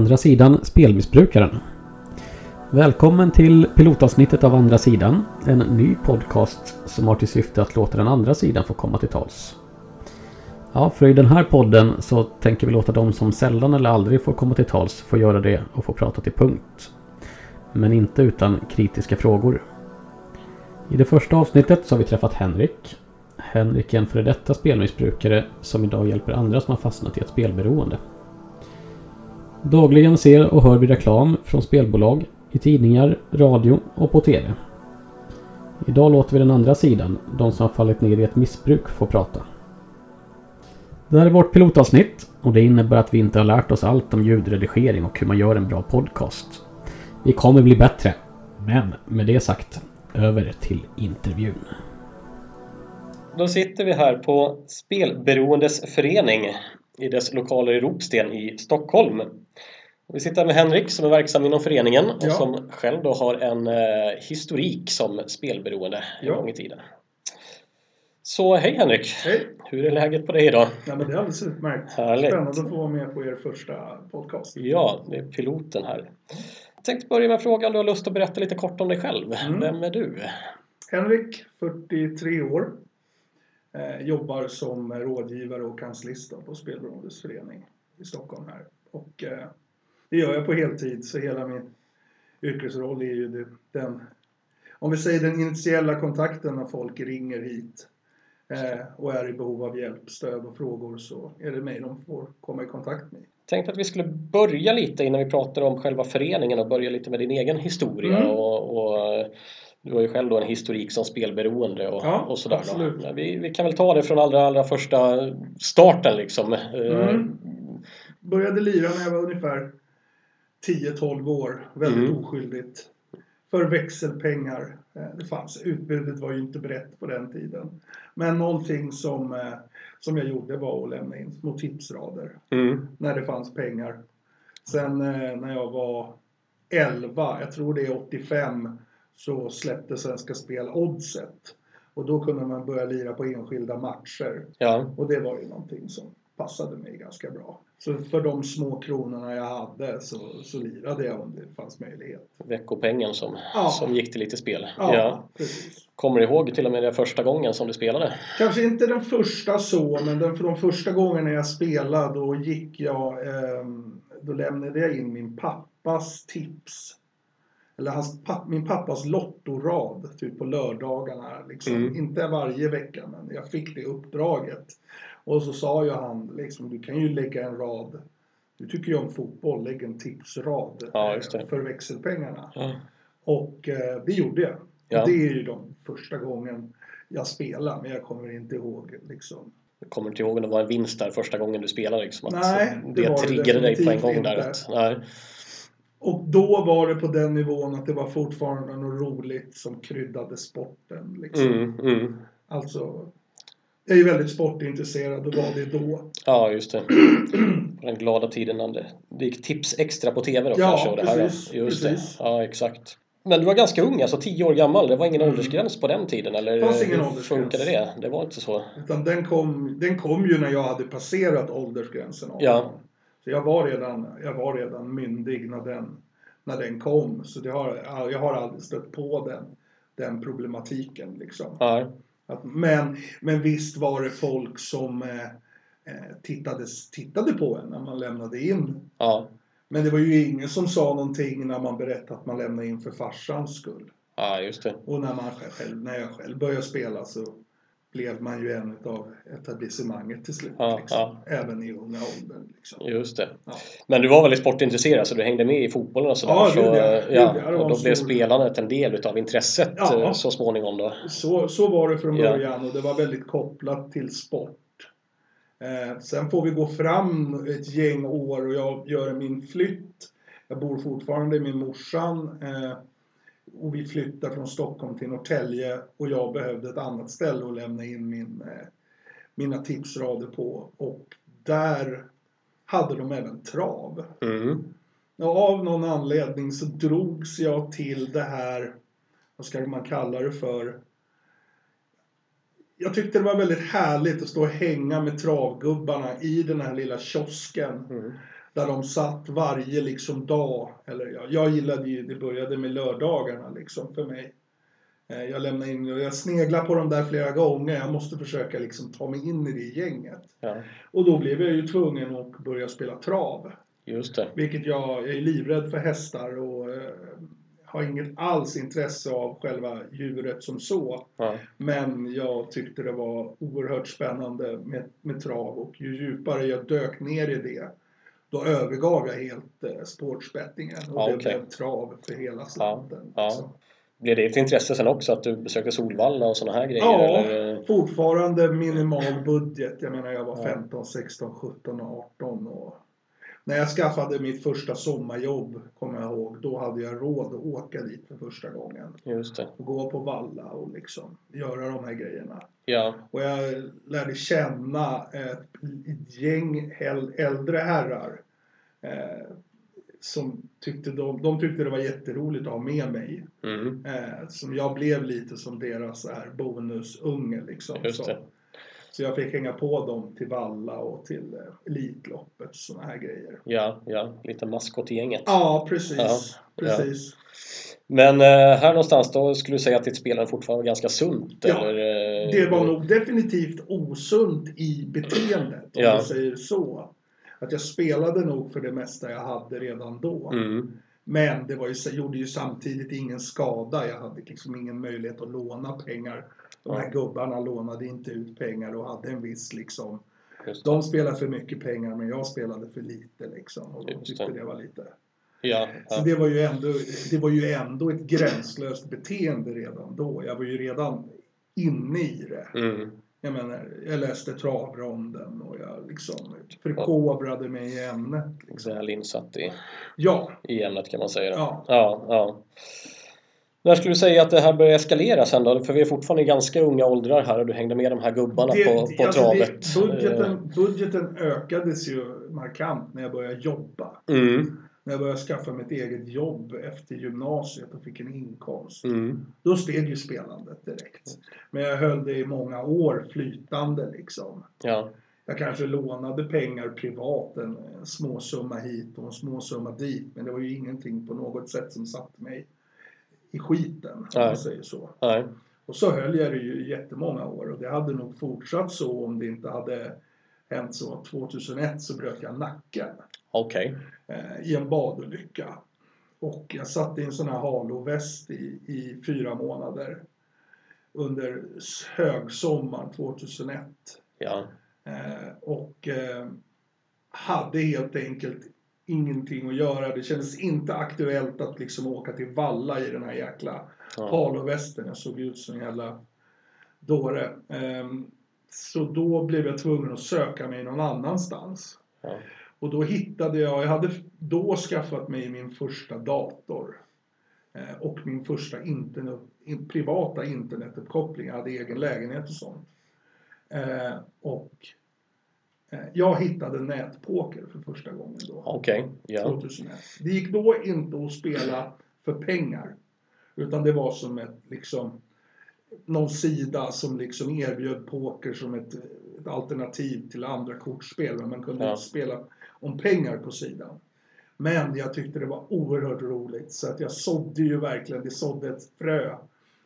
Andra sidan Spelmissbrukaren. Välkommen till pilotavsnittet av Andra sidan. En ny podcast som har till syfte att låta den andra sidan få komma till tals. Ja, för i den här podden så tänker vi låta de som sällan eller aldrig får komma till tals få göra det och få prata till punkt. Men inte utan kritiska frågor. I det första avsnittet så har vi träffat Henrik. Henrik är en före detta spelmissbrukare som idag hjälper andra som har fastnat i ett spelberoende. Dagligen ser och hör vi reklam från spelbolag i tidningar, radio och på TV. Idag låter vi den andra sidan, de som har fallit ner i ett missbruk, få prata. Det här är vårt pilotavsnitt och det innebär att vi inte har lärt oss allt om ljudredigering och hur man gör en bra podcast. Vi kommer bli bättre. Men med det sagt, över till intervjun. Då sitter vi här på Spelberoendes förening i dess lokaler i Ropsten i Stockholm. Vi sitter med Henrik som är verksam inom föreningen och Ja. som själv då har en eh, historik som spelberoende en Ja. gång i tiden. Så hej Henrik! Hej! Hur är läget på dig idag? Ja, men det är alldeles utmärkt. Härligt. Spännande att få vara med på er första podcast. Ja, det är piloten här. Jag tänkte börja med frågan du har lust att berätta lite kort om dig själv. Mm. Vem är du? Henrik, 43 år. Eh, jobbar som rådgivare och kanslist på Spelberoendes förening i Stockholm här. Och eh, det gör jag på heltid, så hela min yrkesroll är ju det, den, om vi säger den initiella kontakten när folk ringer hit eh, och är i behov av hjälp, stöd och frågor så är det mig de får komma i kontakt med. tänkte att vi skulle börja lite innan vi pratar om själva föreningen och börja lite med din egen historia. Mm. Och, och, du har ju själv då en historik som spelberoende och, Ja, och sådär. Vi, vi kan väl ta det från allra, allra första starten liksom. Eh, Mm. Började lira när jag var ungefär 10-12 år. Väldigt Mm. oskyldigt. För växelpengar. Eh, Det fanns. Utbudet var ju inte brett på den tiden. Men någonting som, eh, som jag gjorde var att lämna in små tipsrader. Mm. När det fanns pengar. Sen eh, när jag var 11, jag tror det är 85, så släppte Svenska Spel Oddset. Och då kunde man börja lira på enskilda matcher. Ja, Och det var ju någonting som passade mig ganska bra. Så för de små kronorna jag hade så, så lirade jag om det fanns möjlighet. veckopengen som, Ja. som gick till lite spel. Ja, precis. Kommer du ihåg till och med den första gången som du spelade? Kanske inte den första så, men den, för de första gångerna jag spelade då gick jag, ehm, då lämnade jag in min pappas tips. Eller hans, papp, min pappas lottorad, typ på lördagarna. Liksom. Mm. Inte varje vecka, men jag fick det uppdraget. Och så sa ju han, liksom, du kan ju lägga en rad. Du tycker ju om fotboll, lägg en tipsrad Ja, eh, för växelpengarna. Ja. Och eh, det gjorde jag. Ja. Det är ju de första gången jag spelar, men jag kommer inte ihåg liksom. Jag kommer inte ihåg om det var en vinst där första gången du spelade. Liksom, att Nej, det det, triggade dig på en gång där. inte. Att, nej. Och då var det på den nivån att det var fortfarande något roligt som kryddade sporten. Liksom. Mm, mm. Alltså, är ju väldigt sportintresserad och var det då. Ja, just det. På den glada tiden när det, det gick tips extra på TV då Ja, kanske. Och det här, precis, just precis. det. Ja, exakt. Men du var ganska ung, alltså 10 år gammal. Det var ingen Mm. åldersgräns på den tiden? Eller Det fanns ingen åldersgräns. funkade det? Det var inte så? Utan den kom, den kom ju när jag hade passerat åldersgränsen 18. Ja. Så jag var redan, jag var redan myndig när den, när den kom. Så det har, jag har aldrig stött på den, den problematiken. Liksom. Ja, Att, men, men visst var det folk som eh, eh, tittade, tittade på en när man lämnade in. ja, Men det var ju ingen som sa någonting när man berättade att man lämnade in för farsans skull. ja, just det. Och när, man själv, när jag själv började spela så blev man ju en av etablissemanget till slut. Ja, liksom. ja. Även i unga åldern. Liksom. Just det. Ja. Men du var väldigt sportintresserad så du hängde med i fotbollen och sådär. Ja, så, ja. Ja, ja, det var och då blev spelandet en del utav intresset Ja. eh, så småningom då. Så, så var det från Ja. början och det var väldigt kopplat till sport. Eh, sen får vi gå fram ett gäng år och jag gör min flytt. Jag bor fortfarande med morsan eh, och vi flyttar från Stockholm till Norrtälje och jag behövde ett annat ställe att lämna in min, eh, mina tipsrader på och där hade de även trav. Mm. Och av någon anledning så drogs jag till det här, vad ska man kalla det för? Jag tyckte det var väldigt härligt att stå och hänga med travgubbarna i den här lilla kiosken. Mm. Där de satt varje liksom dag, eller ja, jag gillade ju, det började med lördagarna liksom för mig. Eh, Jag lämnade in, och jag sneglade på dem där flera gånger, jag måste försöka liksom ta mig in i det gänget. Ja, Och då blev jag ju tvungen att börja spela trav. just det. Vilket jag, jag är livrädd för hästar och eh, har inget alls intresse av själva djuret som så. Ja, Men jag tyckte det var oerhört spännande med, med trav och ju djupare jag dök ner i det då övergav jag helt eh, sportsbettingen och Ja, det okej. blev trav för hela slanten. ja. liksom. Blev det ett intresse sen också att du besökte Solvalla och sådana här grejer? Ja, eller? fortfarande minimal budget. Jag menar jag var Ja. 15, 16, 17 och 18 och när jag skaffade mitt första sommarjobb, kommer jag ihåg, då hade jag råd att åka dit för första gången. Just det. Och gå på Valla och liksom göra de här grejerna. Ja, Och jag lärde känna ett, gäng äl- äldre herrar. Eh, som tyckte de, de tyckte det var jätteroligt att ha med mig. mm. Eh, som jag blev lite som deras så här bonusunge liksom. just så, det. Så jag fick hänga på dem till Valla och till eh, Elitloppet och såna här grejer. Ja, ja, lite maskotgänget. Ja, precis. Ja, precis. Men eh, här någonstans då skulle du säga att ditt spelande fortfarande var ganska sunt? Ja, eller, eh, Det var nog definitivt osunt i beteendet, om Ja. man säger så. Att jag spelade nog för det mesta jag hade redan då. Mm. Men det var ju, gjorde ju samtidigt ingen skada. Jag hade liksom ingen möjlighet att låna pengar. De här gubbarna lånade inte ut pengar och hade en viss liksom... De spelade för mycket pengar men jag spelade för lite liksom. Och de tyckte det. det var lite... Ja, Så ja. det var, ju ändå, det var ju ändå ett gränslöst beteende redan då. Jag var ju redan inne i det. Mm. Jag menar, jag läste travronden och jag liksom förkovrade mig i ämnet. Liksom. Väl insatt i, Ja, i ämnet kan man säga. ja. Ja, ja. När skulle du säga att det här börjar eskalera sen då? För vi är fortfarande i ganska unga åldrar här och du hängde med de här gubbarna Det- på, på alltså travet. Det, budgeten, budgeten ökades ju markant när jag började jobba. Mm, När jag började skaffa mitt eget jobb efter gymnasiet och fick en inkomst. mm, Då steg ju spelandet direkt. Men jag höll det i många år flytande liksom. ja, Jag kanske lånade pengar privat, en, en småsumma hit och en småsumma dit. Men det var ju ingenting på något sätt som satte mig i skiten, om man säger så. nej, Och så höll jag det ju jättemånga år och det hade nog fortsatt så om det inte hade hänt så. 2001 så bröt jag nacken okej. eh, i en badolycka. Och jag satt i en sån här haloväst i, i fyra månader under högsommaren 2001. Ja, Eh, och eh, hade helt enkelt ingenting att göra. Det kändes inte aktuellt att liksom åka till Valla i den här jäkla ja, halovästen. Jag såg ut som en jävla dåre. Ehm, så då blev jag tvungen att söka mig någon annanstans. ja, Och då hittade jag, jag hade då skaffat mig min första dator. Eh, och min första internet, in, privata internetuppkoppling. Jag hade egen lägenhet och sånt. Eh, och eh, jag hittade nätpoker för första gången då. okej. Ja, 2001. Det gick då inte att spela för pengar. Utan det var som ett liksom någon sida som liksom erbjöd poker som ett, ett alternativ till andra kortspel. Men man kunde Ja. inte spela om pengar på sidan. Men jag tyckte det var oerhört roligt så att jag sådde ju verkligen, det sådde ett frö.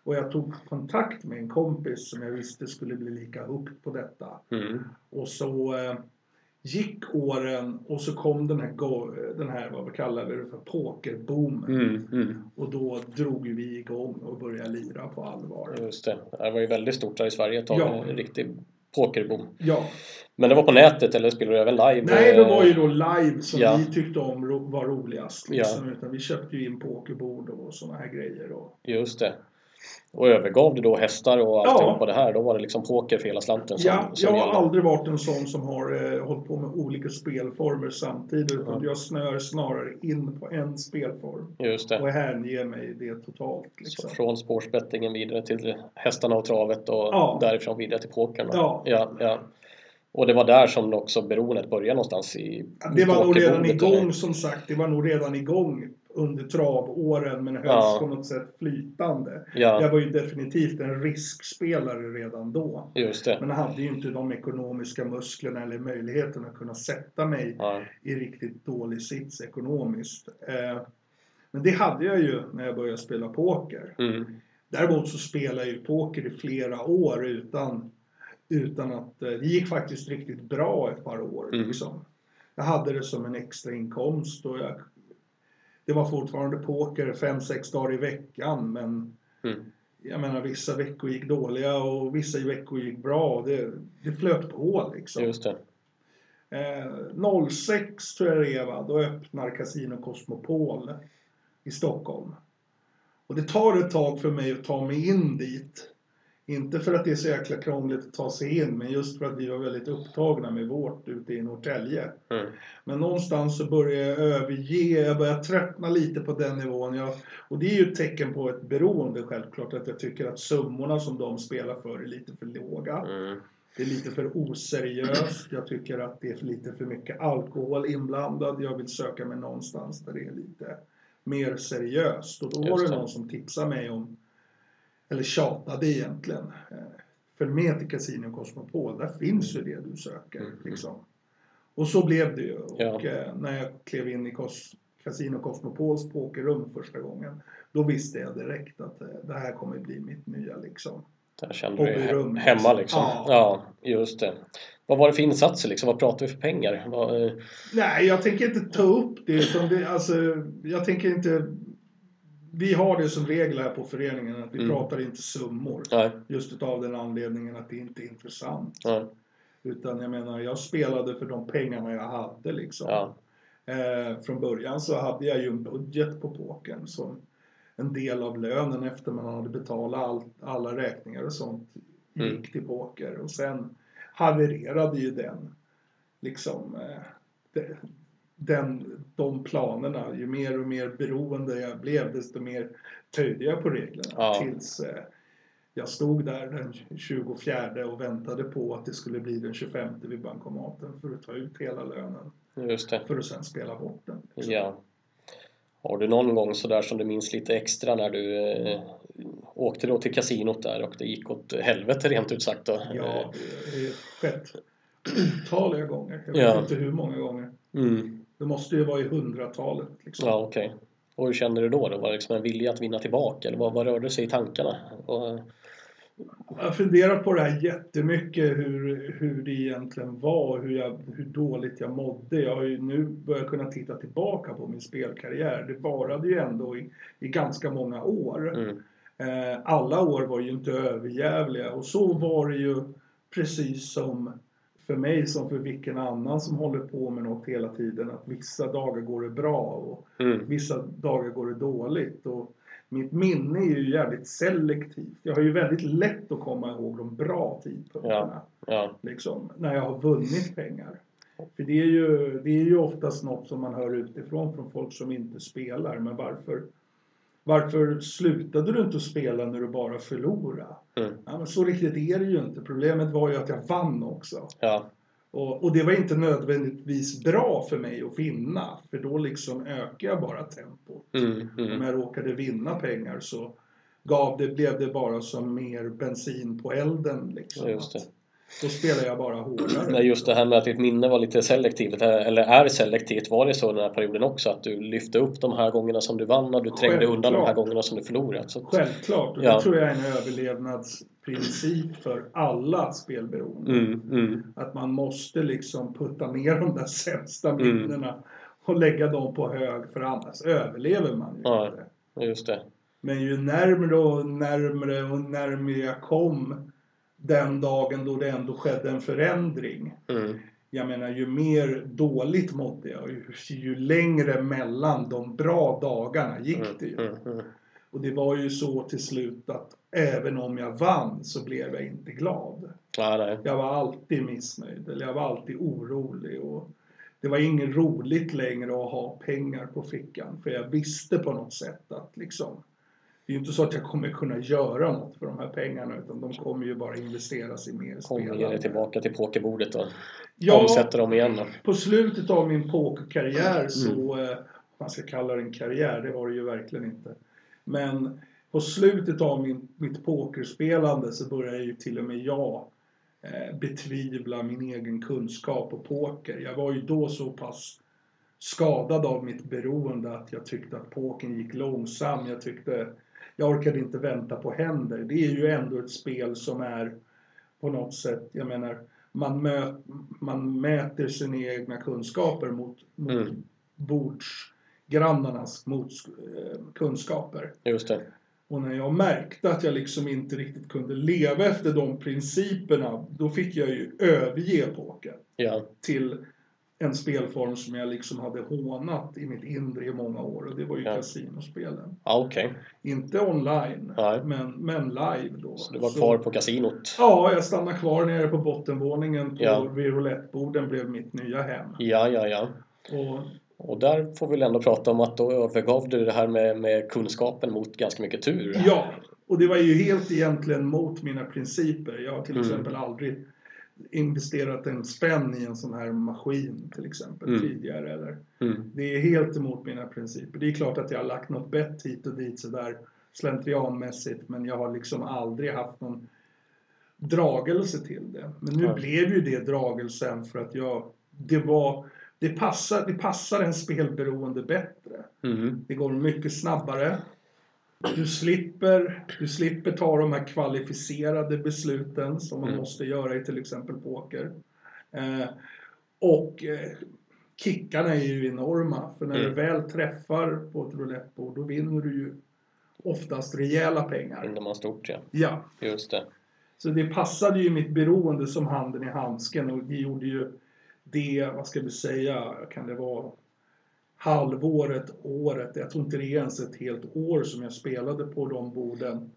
Och jag tog kontakt med en kompis som jag visste skulle bli lika hooked på detta. mm, Och så eh, gick åren och så kom den här, den här vad vi kallar det för, pokerboomen. mm, mm. Och då drog vi igång och började lira på allvar. Just det. Det var ju väldigt stort här i Sverige ett tag. Ja. En riktig pokerboom. Ja, Men det var på nätet eller spelade du även live? nej det var ju då live som Ja. vi tyckte om var roligast. Liksom. Utan vi köpte ju in pokerbord och sådana här grejer. Och... Just det. Och övergav du då hästar och Ja. alltihopa det här? Då var det liksom poker för hela slanten som, Ja, som jag har gällde? aldrig varit en sån som har eh, hållit på med olika spelformer samtidigt. Utan Ja. jag snör snarare in på en spelform. Just det. Och hänger mig det totalt. Så Liksom. från spårsbettingen vidare till hästarna och travet och Ja. därifrån vidare till pokern. Ja. ja, ja. Och det var där som också beroendet började någonstans i Det var nog redan igång som sagt. Det var nog redan igång under travåren men hölls Ja. på något sätt flytande. Ja, Jag var ju definitivt en riskspelare redan då. Men hade ju inte de ekonomiska musklerna eller möjligheten att kunna sätta mig Ja, i riktigt dålig sits ekonomiskt. Eh, Men det hade jag ju när jag började spela poker. mm. Däremot så spelade jag ju poker i flera år utan, utan att... eh, Det gick faktiskt riktigt bra ett par år. Mm. Liksom. Jag hade det som en extra inkomst och jag, det var fortfarande poker fem sex dagar i veckan men Mm. jag menar vissa veckor gick dåliga och vissa veckor gick bra. Det, det flöt på liksom. Just det. Eh, 06 tror jag det är, va? då öppnar Casino Cosmopol i Stockholm. Och det tar ett tag för mig att ta mig in dit. Inte för att det är så jäkla krångligt att ta sig in, men just för att vi var väldigt upptagna med vårt ute i Norrtälje. Mm. Men någonstans så börjar jag överge, jag börjar tröttna lite på den nivån. Jag, och det är ju ett tecken på ett beroende självklart, att jag tycker att summorna som de spelar för är lite för låga. Mm. Det är lite för oseriöst. Jag tycker att det är lite för mycket alkohol inblandad. Jag vill söka mig någonstans där det är lite mer seriöst. Och då var det. någon som tipsade mig om, eller tjatade egentligen. eh, Följ med till Casino Cosmopol. Där finns ju det du söker. Mm. Liksom. Och så blev det ju. Ja. Och eh, när jag klev in i Cos- Casino Cosmopols pokerrum första gången. Då visste jag direkt att eh, det här kommer bli mitt nya liksom. Där kände du dig hemma liksom. Ja. Ja. just det. Vad var det för insatser liksom? Vad pratade vi för pengar? Vad, eh, Nej, jag tänker inte ta upp det. Utan det alltså, jag tänker inte... Vi har det som regel här på föreningen att vi Mm. pratar inte summor. nej, Just utav den anledningen att det inte är intressant. nej, Utan jag menar, jag spelade för de pengarna jag hade liksom. ja, Eh, från början så hade jag ju en budget på pokern som en del av lönen efter man hade betalat all, alla räkningar och sånt gick Mm. till poker. Och sen havererade ju den, liksom, eh, de- den, de planerna. Ju mer och mer beroende jag blev desto mer töjde jag på reglerna. Ja. Tills eh, jag stod där den 24 och väntade på att det skulle bli den 25 vid bankomaten för att ta ut hela lönen just det. för att sen spela bort den. liksom. Ja. Har du någon gång sådär som du minns lite extra när du eh, åkte då till kasinot där och det gick åt helvete rent ut sagt då? Ja, det har skett otaliga gånger. Jag vet Ja. inte hur många gånger. Mm. Det måste ju vara i hundratalet. Liksom. Ja, okej. Och hur kände du då? då? Var det liksom en vilja att vinna tillbaka eller vad, vad rörde sig i tankarna? Och, Jag har funderat på det här jättemycket, hur, hur det egentligen var, hur, jag, hur dåligt jag mådde. Jag har ju nu börjat kunna titta tillbaka på min spelkarriär. Det varade ju ändå i, i ganska många år. mm, Eh, alla år var ju inte överjävliga och så var det ju precis som för mig som för vilken annan som håller på med något hela tiden. Att vissa dagar går det bra och mm, vissa dagar går det dåligt. Och mitt minne är ju jävligt selektivt. Jag har ju väldigt lätt att komma ihåg de bra tidpunkterna. ja, Liksom, när jag har vunnit pengar. För det är, ju, det är ju oftast något som man hör utifrån från folk som inte spelar. Men varför, varför slutade du inte spela när du bara förlorade? mm, Ja, men så riktigt är det ju inte. Problemet var ju att jag vann också. ja, Och, och det var inte nödvändigtvis bra för mig att vinna. För då liksom ökar jag bara tempot. mm, Om mm, jag råkade vinna pengar så gav det, blev det bara som mer bensin på elden. Liksom. Just det. Att Då spelar jag bara hårdare. Men just det här med att ditt minne var lite selektivt, eller är selektivt, var det så den här perioden också? Att du lyfte upp de här gångerna som du vann och du trängde undan de här Självklart. gångerna som du förlorat? Så, Självklart. Och Ja. det tror jag är en överlevnadsprincip för alla spelberoende. mm, mm, Att man måste liksom putta ner de där sämsta Mm. minnena och lägga dem på hög för annars överlever man ju Ja. inte. just det. Men ju närmre och närmre och närmre jag kom den dagen då det ändå skedde en förändring. Mm, Jag menar ju mer dåligt mådde jag ju, ju längre mellan de bra dagarna gick det ju. mm, mm, Och det var ju så till slut att även om jag vann så blev jag inte glad. ja. Jag var alltid missnöjd eller jag var alltid orolig. Och det var inget roligt längre att ha pengar på fickan. För jag visste på något sätt att liksom det är ju inte så att jag kommer kunna göra något för de här pengarna utan de kommer ju bara investeras i mer Kommer ge spelande. dig tillbaka till pokerbordet och Ja, omsätter dem igen då. på slutet av min pokerkarriär Mm. så, eh, man ska kalla det en karriär, det var det ju verkligen inte. Men på slutet av min, mitt pokerspelande så började ju till och med jag eh, betvivla min egen kunskap på poker. Jag var ju då så pass skadad av mitt beroende att jag tyckte att pokern gick långsam. Jag tyckte jag orkade inte vänta på händer. Det är ju ändå ett spel som är på något sätt, jag menar, man, mö, man mäter sina egna kunskaper mot, mot Mm. bordsgrannarnas mot, eh, kunskaper. Just det. Och när jag märkte att jag liksom inte riktigt kunde leva efter de principerna, då fick jag ju överge poker Ja, till en spelform som jag liksom hade hånat i mitt inre i många år och det var ju Ja. kasinospelen. ja okej. Inte online, Nej. men, men live då. Så du var kvar på kasinot? Ja, jag stannade kvar nere på bottenvåningen på Ja. vid rouletteborden blev mitt nya hem. Ja, ja, ja. Och Och där får vi väl ändå prata om att då övergav du det här med, med kunskapen mot ganska mycket tur. Ja, och det var ju helt egentligen mot mina principer. Jag har till Mm. exempel aldrig investerat en spänn i en sån här maskin till exempel Mm. tidigare. Eller. Mm. Det är helt emot mina principer. Det är klart att jag har lagt något bett hit och dit sådär slentrianmässigt men jag har liksom aldrig haft någon dragelse till det. Men nu Ja. blev ju det dragelsen för att jag, det var, det passar, det passar en spelberoende bättre. Mm. Det går mycket snabbare. Du slipper, du slipper ta de här kvalificerade besluten som man Mm. måste göra i till exempel poker. Eh, och eh, kickarna är ju enorma. För när Mm. du väl träffar på ett roulettebord då vinner du ju oftast rejäla pengar. Vinner man stort ja. Ja, Just det. så det passade ju mitt beroende som handen i handsken och det gjorde ju det, vad ska vi säga, kan det vara halvåret, året, jag tror inte det är ens ett helt år som jag spelade på de borden.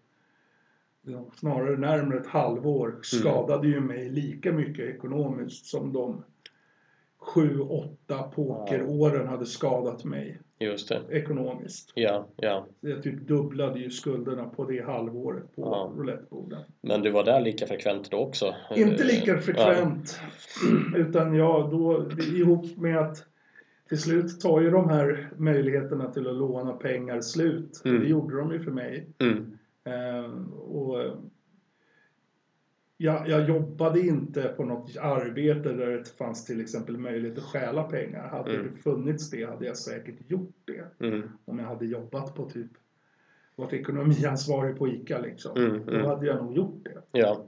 Snarare närmare ett halvår skadade ju mig lika mycket ekonomiskt som de sju, åtta pokeråren hade skadat mig Just det. ekonomiskt. Ja, ja. Jag typ dubblade ju skulderna på det halvåret på Ja. rouletteborden. Men du var där lika frekvent då också? Inte Eh, lika frekvent. Utan jag då, ihop med att till slut tar ju de här möjligheterna till att låna pengar slut. Mm. Det gjorde de ju för mig. Mm. Eh, och jag, jag jobbade inte på något arbete där det fanns till exempel möjlighet att stjäla pengar. Hade Mm. det funnits det hade jag säkert gjort det. Mm. Om jag hade jobbat på typ varit ekonomiansvarig på ICA liksom. Mm, Då mm. hade jag nog gjort det. Ja.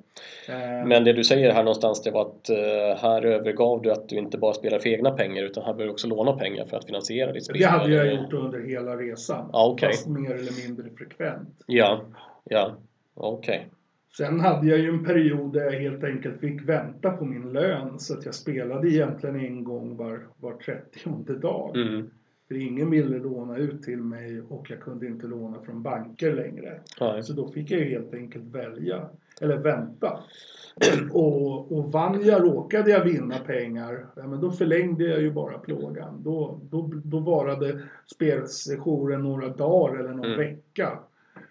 Eh, Men det du säger här någonstans det var att eh, här övergav du att du inte bara spelar för egna pengar utan här började du också låna pengar för att finansiera ditt spel. Det hade jag gjort under hela resan. Ja, okej. Fast mer eller mindre frekvent. Ja, ja. Okej. Sen hade jag ju en period där jag helt enkelt fick vänta på min lön. Så att jag spelade egentligen en gång var, var 30 dag. Mm. För ingen ville låna ut till mig och jag kunde inte låna från banker längre. Nej. Så då fick jag ju helt enkelt välja. Eller vänta. Och, och vann jag, råkade jag vinna pengar, ja, men då förlängde jag ju bara plågan. Då, då, då varade spelsessionen några dagar eller någon Mm. vecka.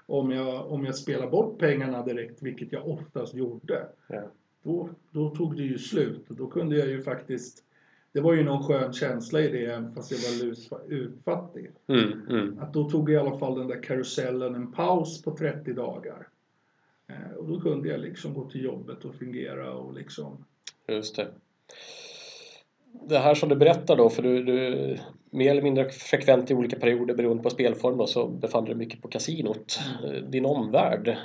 Om jag, om jag spelar bort pengarna direkt, vilket jag oftast gjorde. Ja. Då, då tog det ju slut. Och då kunde jag ju faktiskt... Det var ju någon skön känsla i det, även fast jag var utfattig. Mm. Mm. Att då tog i alla fall den där karusellen en paus på 30 dagar. Eh, och då kunde jag liksom gå till jobbet och fungera och liksom... Just det. Det här som du berättar då, för du, du mer eller mindre frekvent i olika perioder beroende på spelform då, så befann du dig mycket på kasinot. Eh, Din omvärld,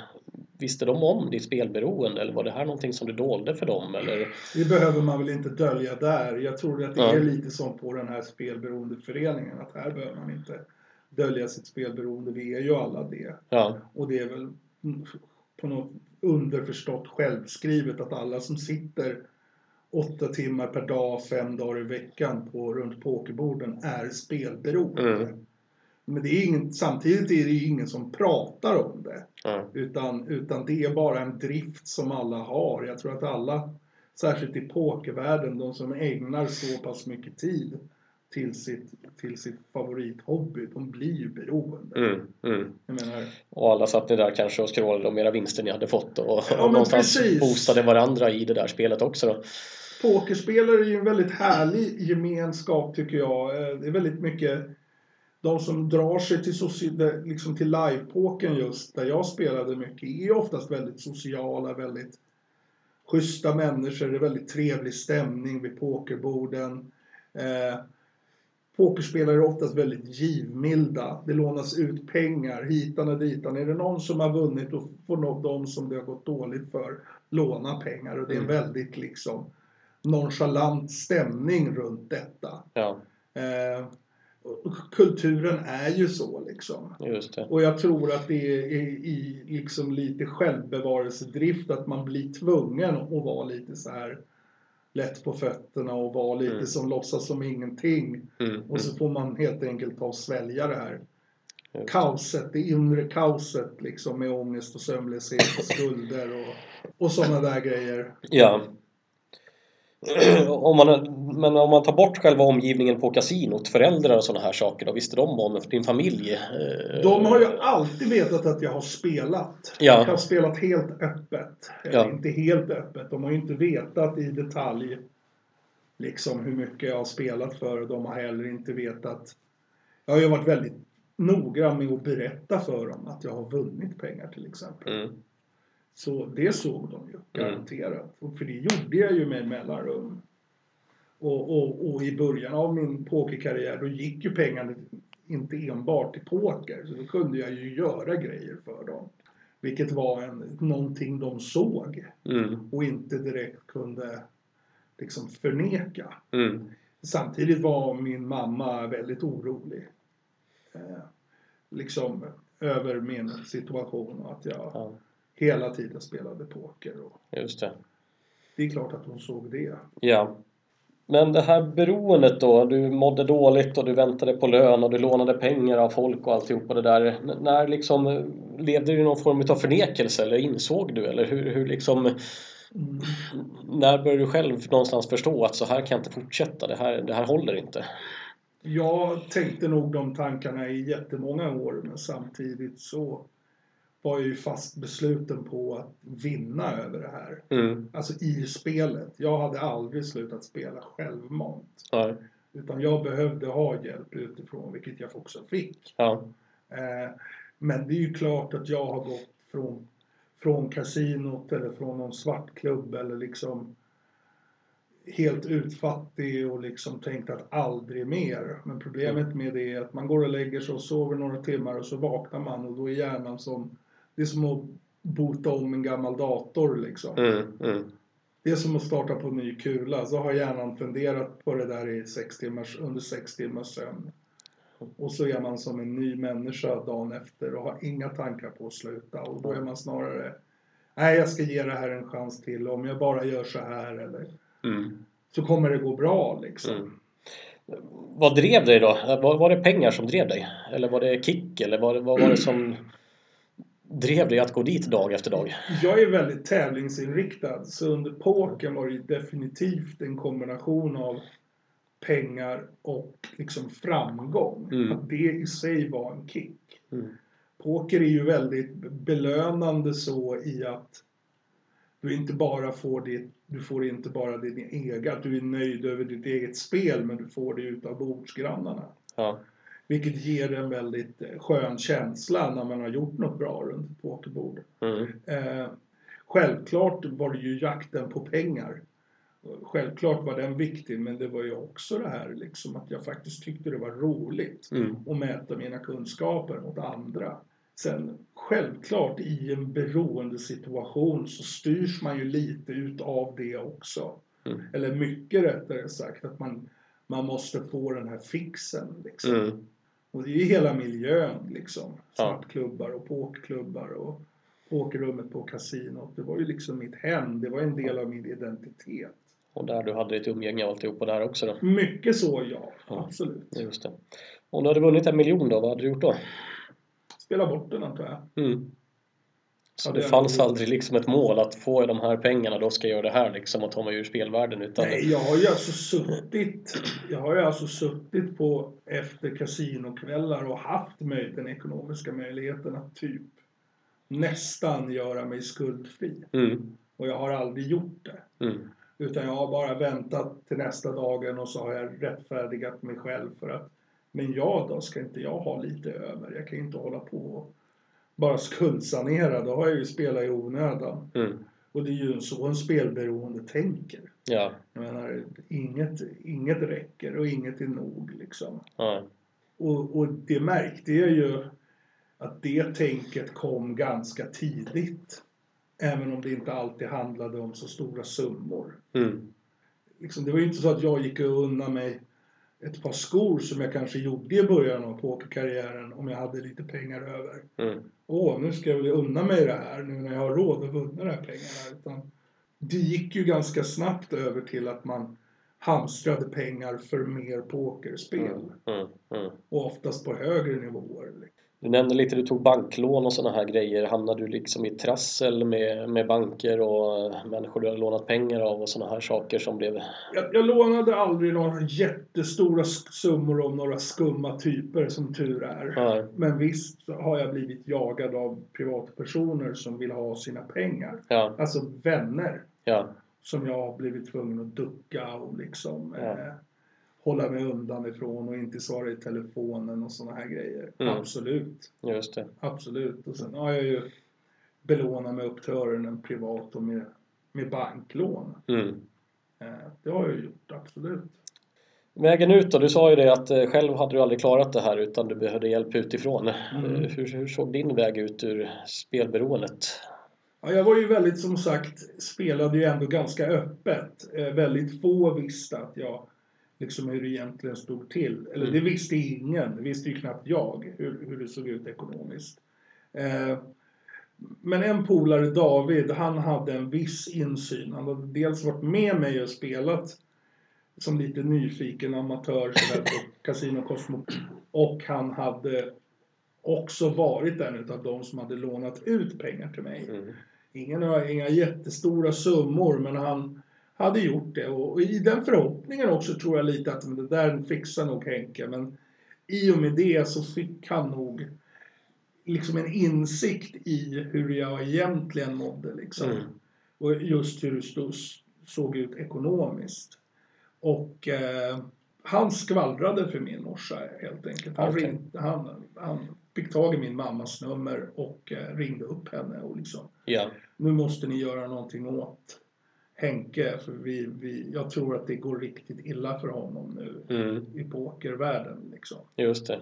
visste de om ditt spelberoende eller var det här någonting som du dolde för dem? Eller? Det behöver man väl inte dölja där. Jag tror att det Ja. är lite som på den här spelberoendeföreningen. Att här behöver man inte dölja sitt spelberoende. Vi är ju alla det. Ja, Och det är väl på något underförstått självskrivet att alla som sitter åtta timmar per dag, fem dagar i veckan på, runt pokerborden är spelberoende. Mm. Men det är ingen, samtidigt är det ju ingen som pratar om det. ja, Utan, utan det är bara en drift som alla har. Jag tror att alla, särskilt i pokervärlden, de som ägnar så pass mycket tid till sitt, till sitt favorithobby, de blir ju beroende. Mm, mm. Menar, Och alla satt ni där kanske och scrollade om era vinster ni hade fått och, Ja, och någonstans precis. boostade varandra i det där spelet också då. Pokerspelare är ju en väldigt härlig gemenskap tycker jag. Eh, Det är väldigt mycket de som drar sig till, soci- liksom till livepokern just, där jag spelade mycket, är oftast väldigt sociala, väldigt schyssta människor. Det är väldigt trevlig stämning vid pokerborden. Eh, pokerspelare är oftast väldigt givmilda. Det lånas ut pengar hitan och ditan. Är det någon som har vunnit då får nog de som det har gått dåligt för låna pengar. Och det är en Mm. väldigt liksom nonchalant stämning runt detta. Ja, Eh, och kulturen är ju så liksom. Och jag tror att det är i, liksom lite självbevarelsedrift att man blir tvungen att vara lite så här lätt på fötterna och vara lite Mm. som låtsas som ingenting. Mm, Och så får man helt enkelt ta och svälja det här Just. kaoset, det inre kaoset liksom med ångest och sömnlöshet och skulder och, och sådana där grejer. Ja. om man, men om man tar bort själva omgivningen på kasinot, föräldrar och sådana här saker, då visste de om din familj? Eh, De har ju alltid vetat att jag har spelat. Ja. Jag har spelat helt öppet. Eller Ja. inte helt öppet. De har ju inte vetat i detalj liksom hur mycket jag har spelat för. och De har heller inte vetat. Jag har ju varit väldigt noggrann med att berätta för dem att jag har vunnit pengar till exempel. Mm, Så det såg de ju garanterat. Och För det gjorde jag ju med mellanrum. Och, och, och i början av min pokerkarriär då gick ju pengarna inte enbart till poker. Så då kunde jag ju göra grejer för dem. Vilket var en, någonting de såg mm, och inte direkt kunde liksom förneka. mm, Samtidigt var min mamma väldigt orolig. Eh, liksom över min situation och att jag ja, hela tiden spelade poker. Och just det. det är klart att hon såg det. Ja. Men det här beroendet då, du mådde dåligt och du väntade på lön och du lånade pengar av folk och alltihopa det där. N- När liksom, levde du i någon form av förnekelse eller insåg du eller hur, hur liksom Mm. När började du själv någonstans förstå att så här kan jag inte fortsätta, det här, det här håller inte? Jag tänkte nog de tankarna i jättemånga år men samtidigt så var ju fast besluten på att vinna över det här. Mm. Alltså i spelet. Jag hade aldrig slutat spela självmant. Ja. Utan jag behövde ha hjälp utifrån, vilket jag också fick. Ja. Eh, Men det är ju klart att jag har gått från, från kasinot eller från någon svartklubb eller liksom helt utfattig och liksom tänkt att aldrig mer. Men problemet med det är att man går och lägger sig och sover några timmar och så vaknar man och då är hjärnan som, det är som att bota om en gammal dator liksom. Mm. Mm. Det är som att starta på en ny kula. Så har hjärnan funderat på det där i sex timmars, under sex timmars sömn. Och så är man som en ny människa dagen efter och har inga tankar på att sluta. Och då är man snarare, nej jag ska ge det här en chans till. Om jag bara gör så här eller Mm. så kommer det gå bra liksom. Mm. Vad drev dig då? Var, var det pengar som drev dig? Eller var det kick? Eller vad, vad var det som drev dig att gå dit dag efter dag? Jag är väldigt tävlingsinriktad så under pokern var det definitivt en kombination av pengar och liksom framgång. Mm. Att det i sig var en kick. Mm. Poker är ju väldigt belönande så i att du inte bara får det, du får inte bara din egen, att du är nöjd över ditt eget spel men du får det utav bordsgrannarna. Ja. Vilket ger en väldigt eh, skön känsla när man har gjort något bra runt ett pokerbord. Mm. Eh, självklart var det ju jakten på pengar. Självklart var den viktig men det var ju också det här liksom att jag faktiskt tyckte det var roligt Mm. att mäta mina kunskaper mot andra. Sen självklart i en beroendesituation så styrs man ju lite utav det också. Mm. Eller mycket rättare sagt att man, man måste få den här fixen liksom. Mm. Och det är ju hela miljön liksom. Svartklubbar och pokerklubbar och pokerrummet på kasinot. Det var ju liksom mitt hem. Det var en del av min identitet. Och där du hade ditt umgänge och alltihopa där också då? Mycket så, ja. Ja. Absolut. Just det. Om du hade vunnit en miljon då, vad hade du gjort då? Spela bort den antar jag. Mm. Så det fanns aldrig liksom ett mål att få de här pengarna då ska jag göra det här liksom och ta mig ur spelvärlden utan Nej, jag har ju alltså suttit, jag har ju alltså suttit på efter kasinokvällar och haft möj, den ekonomiska möjligheten att typ nästan göra mig skuldfri. mm, Och jag har aldrig gjort det. mm, Utan jag har bara väntat till nästa dagen och så har jag rättfärdigat mig själv för att men jag då, ska inte jag ha lite över? Jag kan inte hålla på och bara skuldsanera. Då har jag ju spelat i onödan. mm, Och det är ju så en spelberoende tänker. ja, Jag menar, inget, inget räcker och inget är nog liksom. ja, Och, och det märkte jag ju att det tänket kom ganska tidigt. Även om det inte alltid handlade om så stora summor. mm, Liksom, det var ju inte så att jag gick och unna mig ett par skor som jag kanske gjorde i början av pokerkarriären om jag hade lite pengar över. mm, Åh, nu ska jag väl unna mig det här nu när jag har råd att vunna de här pengarna. Utan det gick ju ganska snabbt över till att man hamstrade pengar för mer pokerspel. mm, mm. Och oftast på högre nivåer. Du nämnde lite, du tog banklån och sådana här grejer. Hamnade du liksom i trassel med, med banker och människor du har lånat pengar av och sådana här saker som blev... Jag, jag lånade aldrig några jättestora summor av några skumma typer som tur är. Ja, Men visst har jag blivit jagad av privatpersoner som vill ha sina pengar. ja, Alltså vänner ja, som jag har blivit tvungen att ducka och liksom Ja. eh, hålla mig undan ifrån och inte svara i telefonen och sådana här grejer. Mm. Absolut, just det. absolut. Och sen har jag ju belånat mig upp till öronen privat och med, med banklån. Mm. Eh, det har jag gjort, absolut. Vägen ut då? Du sa ju det att eh, själv hade du aldrig klarat det här utan du behövde hjälp utifrån. Mm. Eh, Hur, hur såg din väg ut ur spelberoendet? Ja, jag var ju väldigt, som sagt, spelade ju ändå ganska öppet. Väldigt få visste att jag, liksom hur det egentligen stod till. Eller det Mm. visste ingen, det visste ju knappt jag, hur, hur det såg ut ekonomiskt. Eh, men en polare, David, han hade en viss insyn. Han hade dels varit med mig och spelat som lite nyfiken amatör sådär på Casino Cosmo. Och han hade också varit en utav de som hade lånat ut pengar till mig. Mm. Ingen, inga jättestora summor, men han hade gjort det. Och i den förhoppningen också tror jag lite att det där fixar nog Henke. Men i och med det så fick han nog liksom en insikt i hur jag egentligen mådde. Liksom. Mm. Och just hur det stod, såg ut ekonomiskt. Och eh, han skvallrade för min morsa helt enkelt. Han, Okej. ringde, han, han fick tag i min mammas nummer och eh, ringde upp henne och liksom Ja, nu måste ni göra någonting åt Henke för vi, vi, jag tror att det går riktigt illa för honom nu mm. i pokervärlden liksom. just det.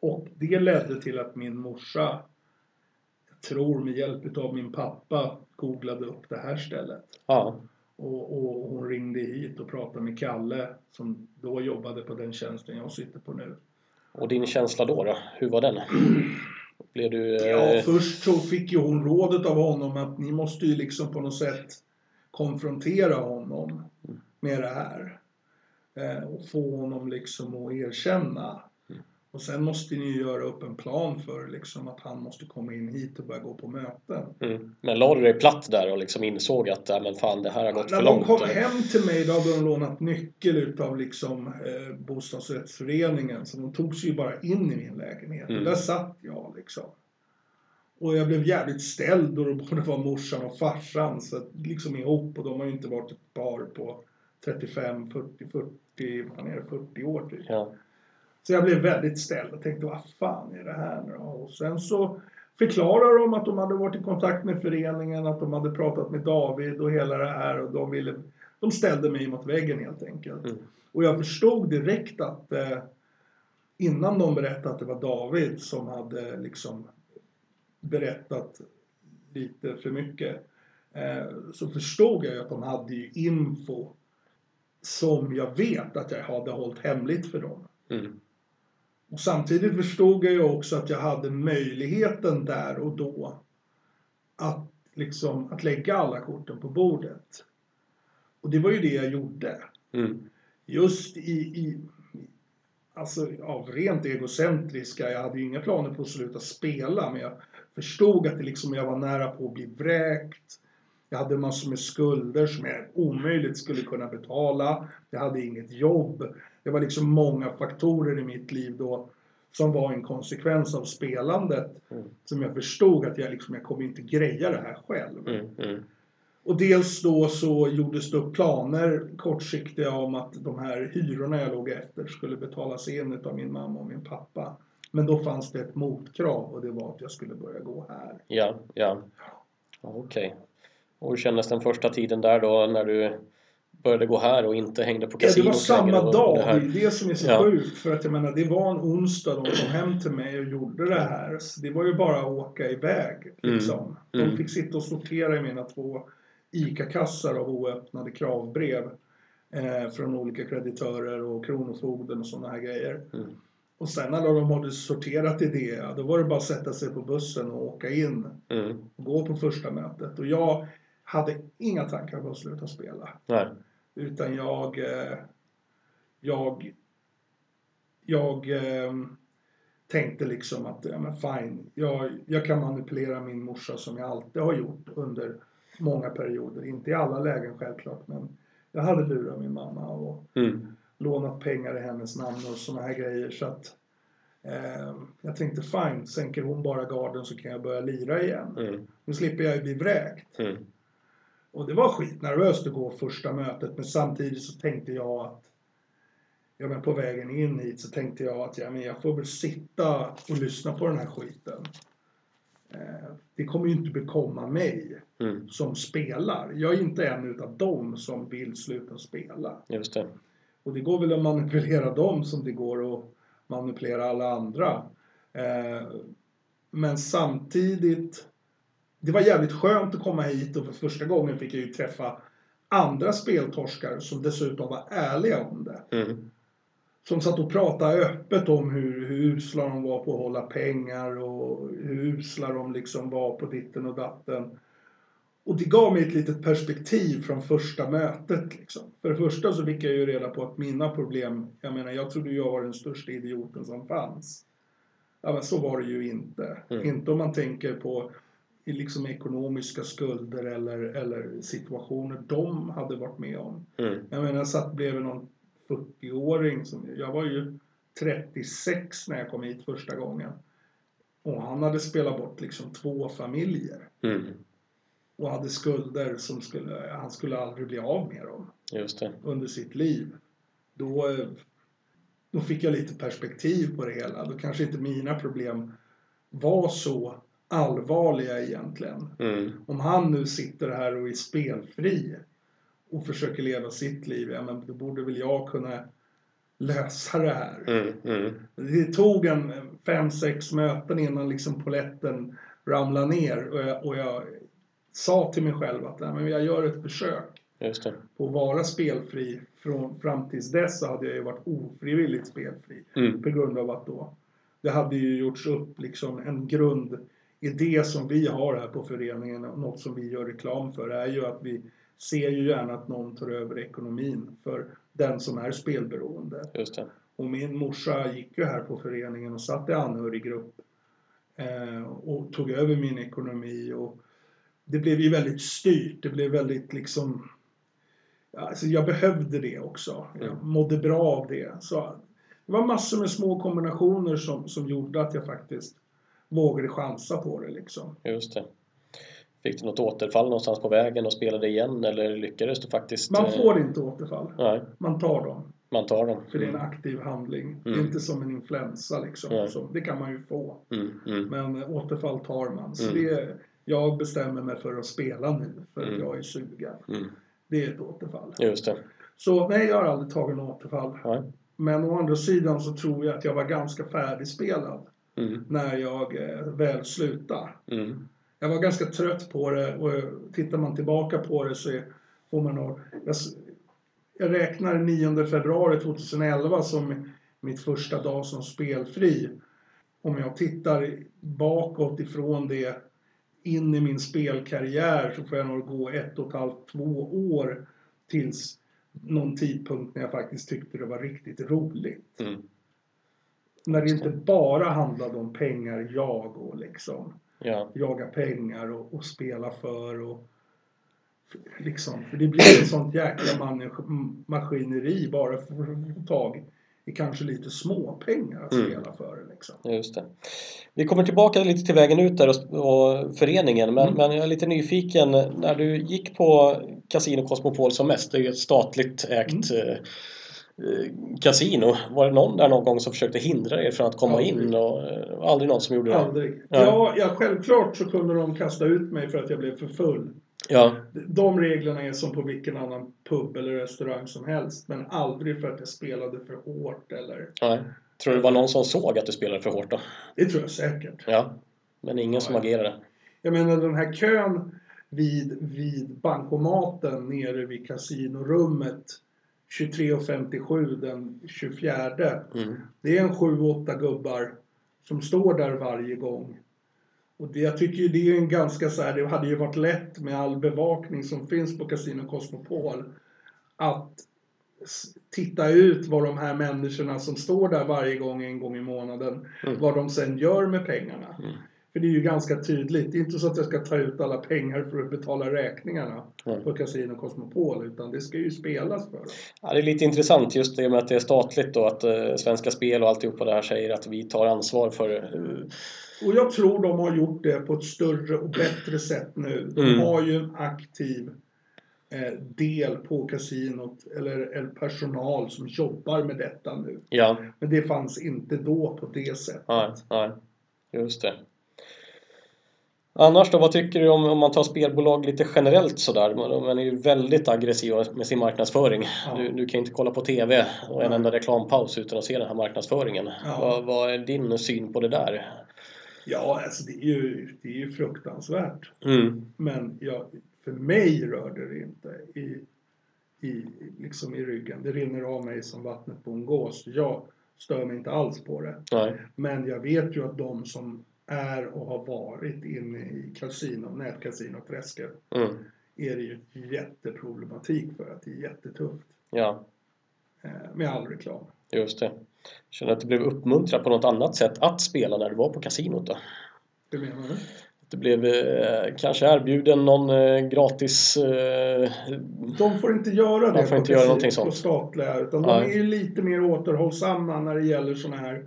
Och det ledde till att min morsa, jag tror med hjälp av min pappa, googlade upp det här stället. Ja, Och, och hon ringde hit och pratade med Kalle som då jobbade på den tjänsten jag sitter på nu. och din känsla då? då? Hur var den? Blev du... eh, Ja, först så fick ju hon rådet av honom att ni måste ju liksom på något sätt konfrontera honom med det här. Eh, och få honom liksom att erkänna. Och sen måste ni ju göra upp en plan för liksom att han måste komma in hit och börja gå på möten. Mm. Men la du dig platt där och liksom insåg att ja, men fan, det här har gått När för de långt? kom eller? hem till mig då hade de lånat nyckel utav liksom eh, bostadsrättsföreningen. Så de tog sig ju bara in i min lägenhet. Mm. Och där satt jag liksom. Och jag blev jävligt ställd och det både var morsan och farsan. Så att, liksom ihop och de har ju inte varit ett par på 35, 40, 40, vad är det, 40 år typ. Ja. Så jag blev väldigt ställd och tänkte vad fan är det här nu? Och sen så förklarade de att de hade varit i kontakt med föreningen, att de hade pratat med David och hela det här och de ville de ställde mig mot väggen helt enkelt. Mm. Och jag förstod direkt att eh, innan de berättade att det var David som hade liksom berättat lite för mycket eh, så förstod jag ju att de hade ju info som jag vet att jag hade hållit hemligt för dem. Mm. Och samtidigt förstod jag ju också att jag hade möjligheten där och då att, liksom, att lägga alla korten på bordet. Och det var ju det jag gjorde. Mm. Just i, i alltså av rent egocentriska, jag hade ju inga planer på att sluta spela men jag förstod att det liksom, jag var nära på att bli vräkt. Jag hade massor med skulder som jag omöjligt skulle kunna betala. Jag hade inget jobb. Det var liksom många faktorer i mitt liv då som var en konsekvens av spelandet. Mm. Som jag förstod att jag liksom, jag kommer inte greja det här själv. Mm, mm, Och dels då så gjordes det upp planer kortsiktiga om att de här hyrorna jag låg efter skulle betalas in av min mamma och min pappa. Men då fanns det ett motkrav och det var att jag skulle börja gå här. ja, ja. Okej. Och hur kändes den första tiden där då när du började gå här och inte hängde på Ja, det kasinot var samma dag, det det är det som är så Ja. sjukt. För att jag menar, det var en onsdag de kom hem till mig och gjorde det här. Så det var ju bara att åka iväg. Liksom. Mm. De fick sitta och sortera i mina två ICA-kassar av oöppnade kravbrev. Eh, från olika kreditörer och Kronofogden och sådana här grejer. Mm. Och sen när de hade sorterat i det, ja, då var det bara att sätta sig på bussen och åka in Mm. och gå på första mötet. Och jag hade inga tankar på att sluta spela. Nej. Utan jag... Eh, jag... Jag eh, tänkte liksom att, ja men fine. Jag, jag kan manipulera min morsa som jag alltid har gjort under många perioder. Inte i alla lägen självklart, men jag hade lurat min mamma och Mm. Lånat pengar i hennes namn och såna här grejer. Så att eh, jag tänkte fine, sänker hon bara garden så kan jag börja lira igen. Mm. Nu slipper jag ju bli vräkt. Mm. Och det var skitnervöst att gå första mötet men samtidigt så tänkte jag att Ja men på vägen in hit så tänkte jag att ja, men jag får väl sitta och lyssna på den här skiten. Eh, det kommer ju inte bekomma mig Mm. som spelar. Jag är inte en utav dem som vill sluta spela. Just det. Och det går väl att manipulera dem som det går att manipulera alla andra. Eh, men samtidigt, det var jävligt skönt att komma hit och för första gången fick jag ju träffa andra speltorskar som dessutom var ärliga om det. Mm. Som satt och pratade öppet om hur, hur usla de var på att hålla pengar och hur usla de liksom var på ditten och datten. Och det gav mig ett litet perspektiv från första mötet. Liksom. För det första så fick jag ju reda på att mina problem, jag menar jag trodde jag var den största idioten som fanns. Ja men så var det ju inte. Mm. Inte om man tänker på liksom ekonomiska skulder eller, eller situationer de hade varit med om. Mm. Jag menar, jag satt bredvid någon 40-åring. Som, jag var ju 36 när jag kom hit första gången. Och han hade spelat bort liksom två familjer. Mm. Och hade skulder som skulle, han skulle aldrig bli av med dem under sitt liv. Då, eh, då fick jag lite perspektiv på det hela. Då kanske inte mina problem var så allvarliga egentligen. Mm. Om han nu sitter här och är spelfri och försöker leva sitt liv, ja men då borde väl jag kunna lösa det här. Mm. Mm. Det tog en fem, sex möten innan liksom poletten ramlade ner och jag, och jag sa till mig själv att nej, men jag gör ett försök på att vara spelfri. Från, fram tills dess så hade jag ju varit ofrivilligt spelfri Mm. på grund av att då det hade ju gjorts upp liksom en grundidé som vi har här på föreningen och något som vi gör reklam för är ju att vi ser ju gärna att någon tar över ekonomin för den som är spelberoende. Just det. Och min morsa gick ju här på föreningen och satt i anhöriggrupp eh, och tog över min ekonomi och det blev ju väldigt styrt. Det blev väldigt liksom alltså jag behövde det också. Jag Mm. mådde bra av det. Så det var massor med små kombinationer som, som gjorde att jag faktiskt vågade chansa på det liksom. Just det. Fick du något återfall någonstans på vägen och spelade igen eller lyckades du faktiskt? Man eh, får inte återfall. Nej, Man tar dem. man tar dem. För det är en aktiv handling. Det är Mm. inte som en influensa liksom. Så det kan man ju få. Mm. Mm. Men återfall tar man. Så Mm. det, jag bestämmer mig för att spela nu. För att Mm. jag är sugen. Mm. Det är ett återfall. Just det. Så nej, jag har aldrig tagit något återfall. Nej. Men å andra sidan så tror jag att jag var ganska färdigspelad Mm. när jag eh, väl slutade. Mm. Jag var ganska trött på det och tittar man tillbaka på det så får man nog... Jag, jag räknar 9 februari 2011 som mitt första dag som spelfri. Om jag tittar bakåt ifrån det in i min spelkarriär så får jag nog gå ett och ett halvt, två år tills någon tidpunkt när jag faktiskt tyckte det var riktigt roligt. Mm. När det inte bara handlade om pengar, jag och liksom. Ja. jaga pengar och, och spela för och liksom, för det blir ett sånt jäkla maskineri bara för att få tag i kanske lite små pengar att Mm. spela för. Liksom. Just det. Vi kommer tillbaka lite till vägen ut där och, och föreningen men, Mm. men jag är lite nyfiken när du gick på Casino Cosmopol som mest, det är ju ett statligt ägt Mm. eh, eh, kasino. Var det någon där någon gång som försökte hindra er från att komma Aldrig. in? Och, eh, aldrig någon som gjorde det? Aldrig. Ja. Ja, ja, självklart så kunde de kasta ut mig för att jag blev för full. Ja, De reglerna är som på vilken annan pub eller restaurang som helst. Men aldrig för att jag spelade för hårt eller... nej. Tror du det var någon som såg att du spelade för hårt då? Det tror jag säkert. Ja. Men ingen som Ja. agerade? Jag menar den här kön vid, vid bankomaten nere vid kasinorummet 23.57 den 24. Mm. Det är en 7-8 gubbar som står där varje gång. Och det, jag tycker ju det är en ganska så här, det hade ju varit lätt med all bevakning som finns på Casino Cosmopol att titta ut vad de här människorna som står där varje gång en gång i månaden, Mm. vad de sen gör med pengarna. Mm. För det är ju ganska tydligt. Det är inte så att jag ska ta ut alla pengar för att betala räkningarna Mm. på Casino Cosmopol, utan det ska ju spelas för dem. Ja, det är lite intressant just det med att det är statligt då att eh, Svenska Spel och alltihopa det här säger att vi tar ansvar för eh, Och jag tror de har gjort det på ett större och bättre sätt nu. De Mm. har ju en aktiv eh, del på kasinot, eller, eller personal som jobbar med detta nu. ja, Men det fanns inte då på det sättet. nej, nej, just det. Annars då, vad tycker du om, om man tar spelbolag lite generellt sådär? Man är ju väldigt aggressiva med sin marknadsföring. Ja. Du, du kan inte kolla på TV och en Nej. enda reklampaus utan att se den här marknadsföringen. Ja. Vad, vad är din syn på det där? Ja, alltså det är ju, det är ju fruktansvärt. Mm. Men ja, för mig rör det inte i, i, liksom i ryggen. Det rinner av mig som vattnet på en gås. Jag stör mig inte alls på det. Nej. Men jag vet ju att de som är och har varit inne i kasino, nätkasinoträsket, Mm. är det ju jätteproblematik för att det är jättetufft. Ja, med all reklam. Just det. Känner att du blev uppmuntrad på något annat sätt att spela när du var på kasinot då? Hur menar du? Du blev eh, kanske erbjuden någon eh, gratis... Eh, De får inte göra det De får på, inte göra någonting på sånt. statliga. Utan Nej. de är lite mer återhållsamma när det gäller sådana här,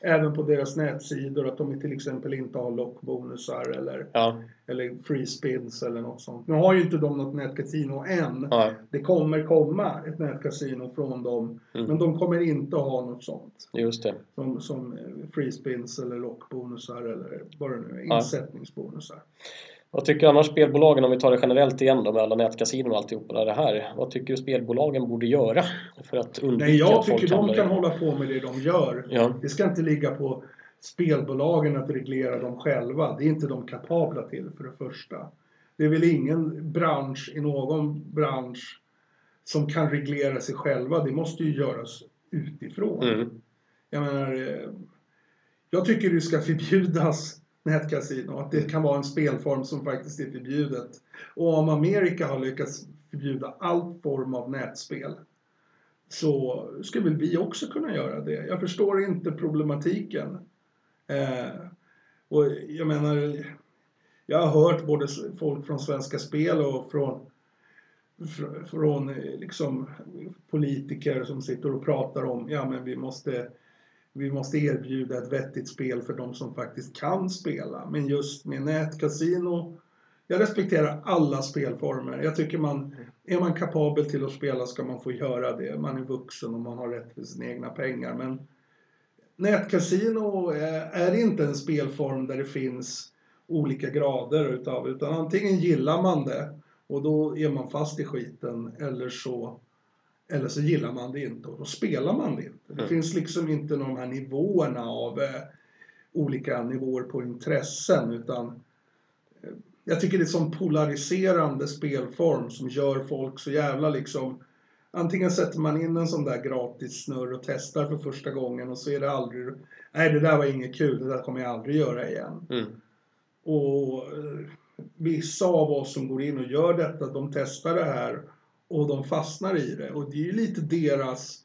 även på deras nätsidor, att de till exempel inte har lockbonusar eller, ja, eller free spins eller något sånt. Nu har ju inte de något nätkasino än. nej, Det kommer komma ett nätkasino från dem, Mm. men de kommer inte ha något sånt. just det. Som, som eh, free spins eller lockbonusar eller vad det nu är, Ja. Vad tycker annars spelbolagen, om vi tar det generellt igen då med alla nätkasinon och alltihopa det här. Vad tycker du spelbolagen borde göra för att undvika Nej, jag att folk tycker de kan hålla på med det de gör. Ja, Det ska inte ligga på spelbolagen att reglera dem själva. Det är inte de kapabla till för det första. Det är väl ingen bransch i någon bransch som kan reglera sig själva. Det måste ju göras utifrån. mm. Jag menar, eh, jag tycker det ska förbjudas nätkasino. Att det kan vara en spelform som faktiskt är förbjudet. Och om Amerika har lyckats förbjuda all form av nätspel så skulle väl vi också kunna göra det. Jag förstår inte problematiken. Eh, och jag menar, jag har hört både folk från Svenska Spel och från, fr- från eh, liksom politiker som sitter och pratar om ja men vi måste vi måste erbjuda ett vettigt spel för de som faktiskt kan spela. Men just med nätkasino, jag respekterar alla spelformer. Jag tycker man, är man kapabel till att spela ska man få göra det. Man är vuxen och man har rätt till sina egna pengar. Men nätkasino är, inte en spelform där det finns olika grader utav, utan antingen gillar man det och då är man fast i skiten eller så eller så gillar man det inte och då spelar man det inte. Det Mm. finns liksom inte de här nivåerna av eh, olika nivåer på intressen utan eh, jag tycker det är som polariserande spelform som gör folk så jävla liksom Antingen sätter man in en sån där gratis snurr och testar för första gången och så är det aldrig Nej det där var inget kul, det där kommer jag aldrig göra igen. Mm. Och eh, vissa av oss som går in och gör detta, de testar det här och de fastnar i det. Och det är ju lite deras...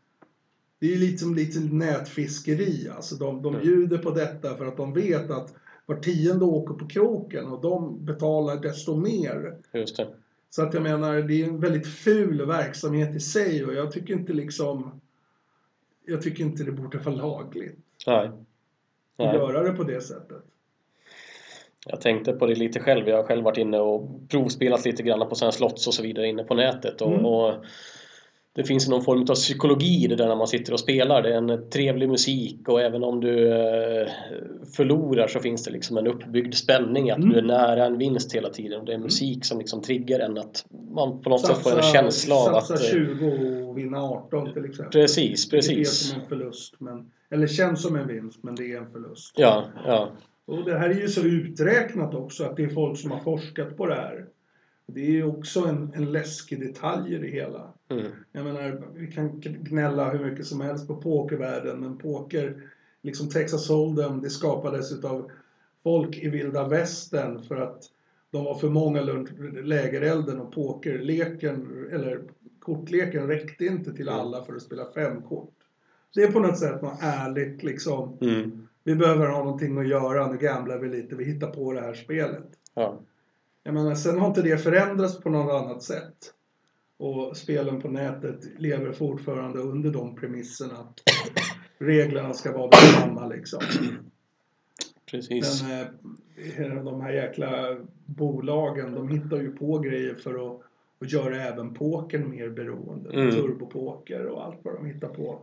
Det är ju lite som lite nätfiskeri. Alltså de, de Mm. bjuder på detta för att de vet att var tionde åker på kroken och de betalar desto mer. Just det. Så att jag menar, det är en väldigt ful verksamhet i sig och jag tycker inte liksom... Jag tycker inte det borde vara lagligt Nej. att Nej. göra det på det sättet. Jag tänkte på det lite själv. Jag har själv varit inne och provspelat lite grann på sådana slots och så vidare inne på nätet. Och, Mm. och det finns någon form av psykologi i det där när man sitter och spelar. Det är en trevlig musik och även om du eh, förlorar så finns det liksom en uppbyggd spänning att Mm. du är nära en vinst hela tiden. Och det är musik som liksom triggar en att man på något sätt får en känsla av att... satsa eh, 20 och vinna 18 till exempel. Precis, Det är precis. som en förlust, men, eller känns som en vinst, men det är en förlust. Ja, ja. Och det här är ju så uträknat också att det är folk som har forskat på det här. Det är ju också en, en läskig detalj i det hela. Mm. Jag menar, vi kan gnälla hur mycket som helst på pokervärlden, men poker, liksom Texas Hold'em, det skapades utav folk i vilda västern för att de var för många runt lägerelden och pokerleken, eller kortleken räckte inte till alla för att spela fem kort. Det är på något sätt något ärligt liksom. Mm. Vi behöver ha någonting att göra, nu gamblar vi lite, vi hittar på det här spelet. Ja. Jag menar, sen har inte det förändrats på något annat sätt. Och spelen på nätet lever fortfarande under de premisserna att reglerna ska vara detsamma liksom. Precis. Men eh, de här jäkla bolagen, de hittar ju på grejer för att, att göra även pokern mer beroende. Mm. Turbopoker och allt vad de hittar på.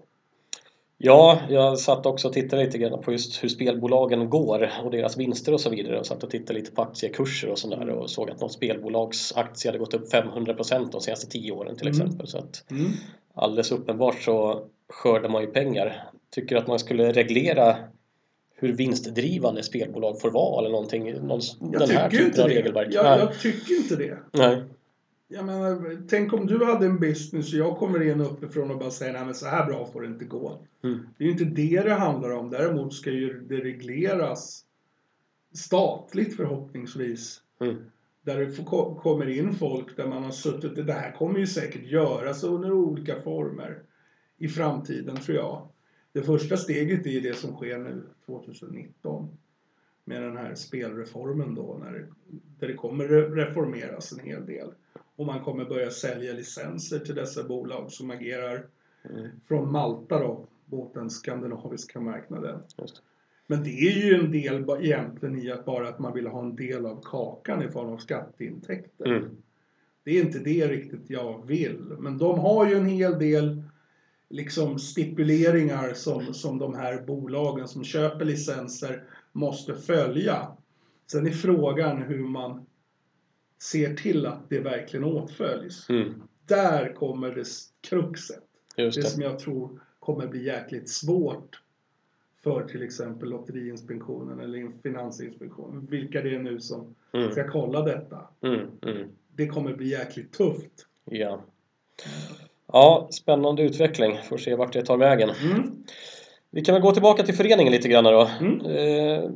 Ja, jag satt också och tittade lite grann på just hur spelbolagen går och deras vinster och så vidare. Och satt och tittade lite på aktiekurser och sådär och såg att något spelbolags aktie hade gått upp 500% de senaste 10 åren till Mm. exempel. Så att Mm. alldeles uppenbart så skördar man ju pengar. Tycker att man skulle reglera hur vinstdrivande spelbolag får vara eller någonting. Någon, Jag den här typen av regelverk. Jag, jag tycker inte det. Nej. Jag menar, tänk om du hade en business och jag kommer in uppifrån och bara säger nej men så här bra får det inte gå. Mm. Det är ju inte det det handlar om. Däremot ska ju det regleras statligt förhoppningsvis. Mm. Där det får, kommer in folk där man har suttit, det här kommer ju säkert göras under olika former i framtiden tror jag. Det första steget är det som sker nu 2019 med den här spelreformen då när det, där det kommer re- reformeras en hel del. Och man kommer börja sälja licenser till dessa bolag som agerar Mm. från Malta då, mot den skandinaviska marknaden. Men det är ju en del egentligen i att bara att man vill ha en del av kakan i form av skatteintäkter. Mm. Det är inte det riktigt jag vill. Men de har ju en hel del liksom stipuleringar som, som de här bolagen som köper licenser måste följa. Sen är frågan hur man ser till att det verkligen åtföljs. Mm. Där kommer det kruxet. Just Det det. som jag tror kommer bli jäkligt svårt för till exempel Lotteriinspektionen eller Finansinspektionen, vilka det är nu som Mm. ska kolla detta. Mm. Mm. Det kommer bli jäkligt tufft. Ja. Ja, spännande utveckling. Får se vart det tar vägen. Mm. Vi kan väl gå tillbaka till föreningen lite grann då. Mm. Eh,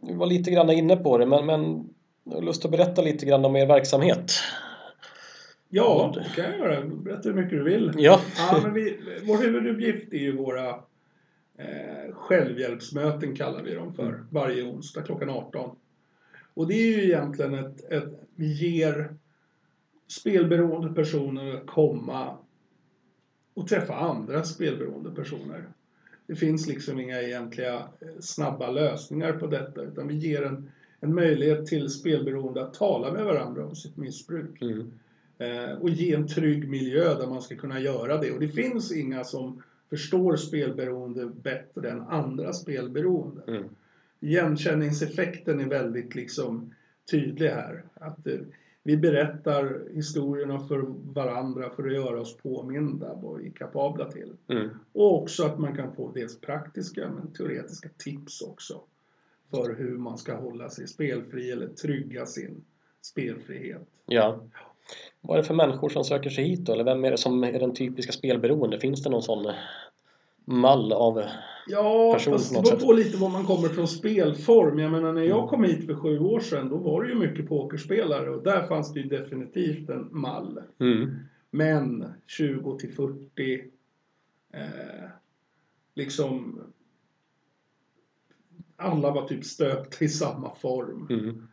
vi var lite grann inne på det, men, men jag har lust att berätta lite grann om er verksamhet. Ja, det kan jag göra. Berätta hur mycket du vill. Ja. Ja, men vi, vår huvuduppgift är ju våra eh, självhjälpsmöten kallar vi dem för. Varje onsdag klockan 18. Och det är ju egentligen ett, ett vi ger spelberoende personer att komma och träffa andra spelberoende personer. Det finns liksom inga egentliga eh, snabba lösningar på detta utan vi ger en, en möjlighet till spelberoende att tala med varandra om sitt missbruk. Mm. Eh, och ge en trygg miljö där man ska kunna göra det. Och det finns inga som förstår spelberoende bättre än andra spelberoende. Mm. Igenkänningseffekten är väldigt liksom tydlig här. Att eh, vi berättar historierna för varandra för att göra oss påminda vad vi är kapabla till. Mm. Och också att man kan få dels praktiska men teoretiska tips också. För hur man ska hålla sig spelfri eller trygga sin spelfrihet. Ja. Vad är det för människor som söker sig hit då? Eller vem är det som är den typiska spelberoende? Finns det någon sån mall av... Ja, person fast på det beror på lite var man kommer från spelform. Jag menar när jag kom hit för sju år sedan då var det ju mycket pokerspelare och där fanns det ju definitivt en mall. Mm. Men 20 till 40 eh, liksom alla var typ stöpta i samma form. Mm.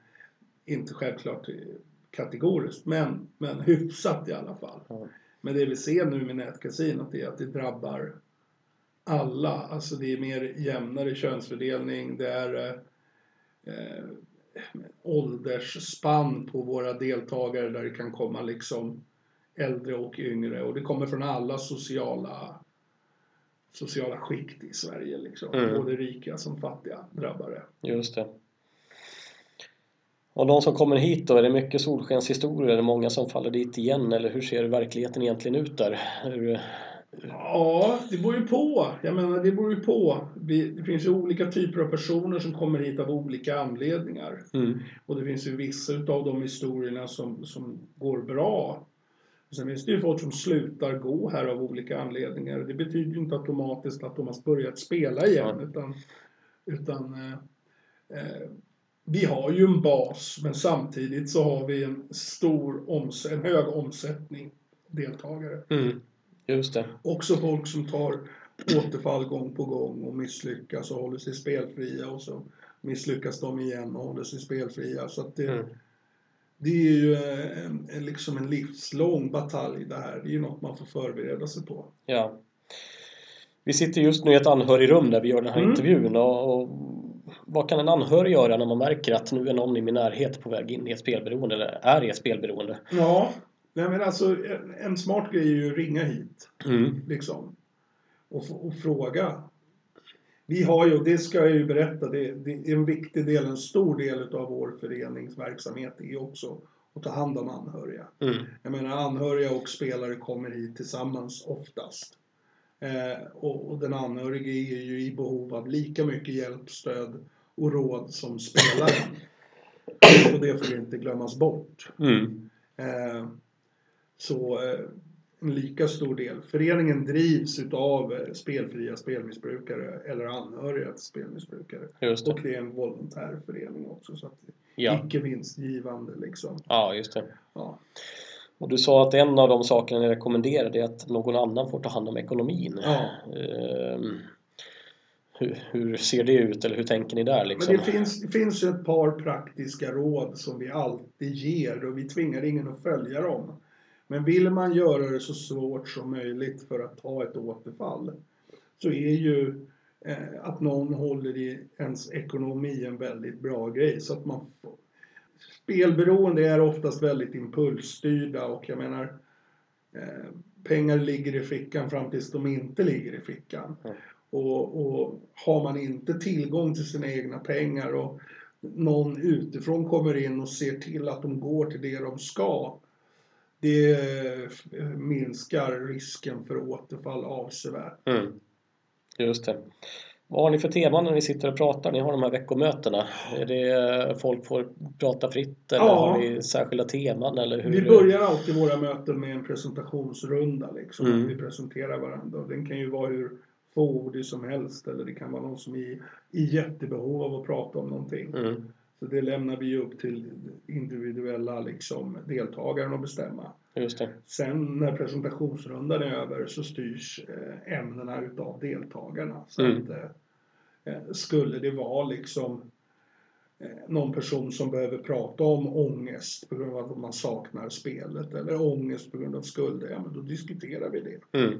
Inte självklart kategoriskt, men, men hyfsat i alla fall. Ja. Men det vi ser nu med nätkasinot är att det drabbar alla. Alltså det är mer jämnare könsfördelning, det är eh, åldersspann på våra deltagare där det kan komma liksom äldre och yngre och det kommer från alla sociala sociala skikt i Sverige liksom. Mm. Både rika som fattiga drabbare. Just det. Och de som kommer hit då, är det mycket solskenshistorier? Är det många som faller dit igen? Eller hur ser verkligheten egentligen ut där? Hur, Ja, det beror ju på. Jag menar, det beror ju på. Det finns ju olika typer av personer som kommer hit av olika anledningar. mm. Och det finns ju vissa utav de historierna som, som går bra. Sen finns det ju folk som slutar gå här av olika anledningar. Det betyder ju inte automatiskt att de har börjat spela igen. Ja. Utan, utan eh, eh, vi har ju en bas, men samtidigt så har vi en stor oms- en hög omsättning deltagare. Mm. Just det. Också folk som tar återfall gång på gång och misslyckas och håller sig spelfria och så misslyckas de igen och håller sig spelfria. Så att det, Mm. Det är ju en, en, liksom en livslång batalj det här. Det är ju något man får förbereda sig på. Ja. Vi sitter just nu i ett anhörigrum där vi gör den här Mm. intervjun och, och vad kan en anhörig göra när man märker att nu är någon i min närhet på väg in i ett spelberoende eller är i ett spelberoende? Ja, nej men alltså en, en smart grej är ju att ringa hit. Mm. liksom. Och, och fråga. Vi har ju, det ska jag ju berätta, det, det är en viktig del, en stor del av vår föreningsverksamhet är också att ta hand om anhöriga. Mm. Jag menar anhöriga och spelare kommer hit tillsammans oftast. Eh, och, och den anhörige är ju i behov av lika mycket hjälp, stöd och råd som spelaren. och det får inte glömmas bort. Mm. Eh, så eh, en lika stor del. Föreningen drivs utav eh, spelfria spelmissbrukare eller anhöriga till spelmissbrukare. Det. Och det är en volontär förening också. Så att Ja. icke vinstgivande liksom. ja, just det. Ja. Och du sa att en av de sakerna ni rekommenderar är att någon annan får ta hand om ekonomin. Ja. Ehm, hur, hur ser det ut eller hur tänker ni där liksom? Men det finns, det finns ett par praktiska råd som vi alltid ger och vi tvingar ingen att följa dem. Men vill man göra det så svårt som möjligt för att ta ett återfall så är ju eh, att någon håller i ens ekonomi en väldigt bra grej. Så att man får... Spelberoende är oftast väldigt impulsstyrda och jag menar eh, pengar ligger i fickan fram tills de inte ligger i fickan. Mm. Och, och har man inte tillgång till sina egna pengar och någon utifrån kommer in och ser till att de går till det de ska. Det eh, minskar risken för återfall avsevärt. Mm. Just det. Vad har ni för teman när ni sitter och pratar? Ni har de här veckomötena. Är det eh, folk får prata fritt eller Ja. har ni särskilda teman eller hur? Vi börjar alltid våra möten med en presentationsrunda. Liksom, Mm. vi presenterar varandra. Den kan ju vara hur fåordig som helst eller det kan vara någon som är i, i jättebehov av att prata om någonting. Mm. Så det lämnar vi upp till individuella liksom, deltagaren att bestämma. Just det. Sen när presentationsrundan är över så styrs eh, ämnena utav deltagarna. Så Mm. att, eh, eh, skulle det vara liksom någon person som behöver prata om ångest på grund av att man saknar spelet eller ångest på grund av skulder, ja men då diskuterar vi det. Mm.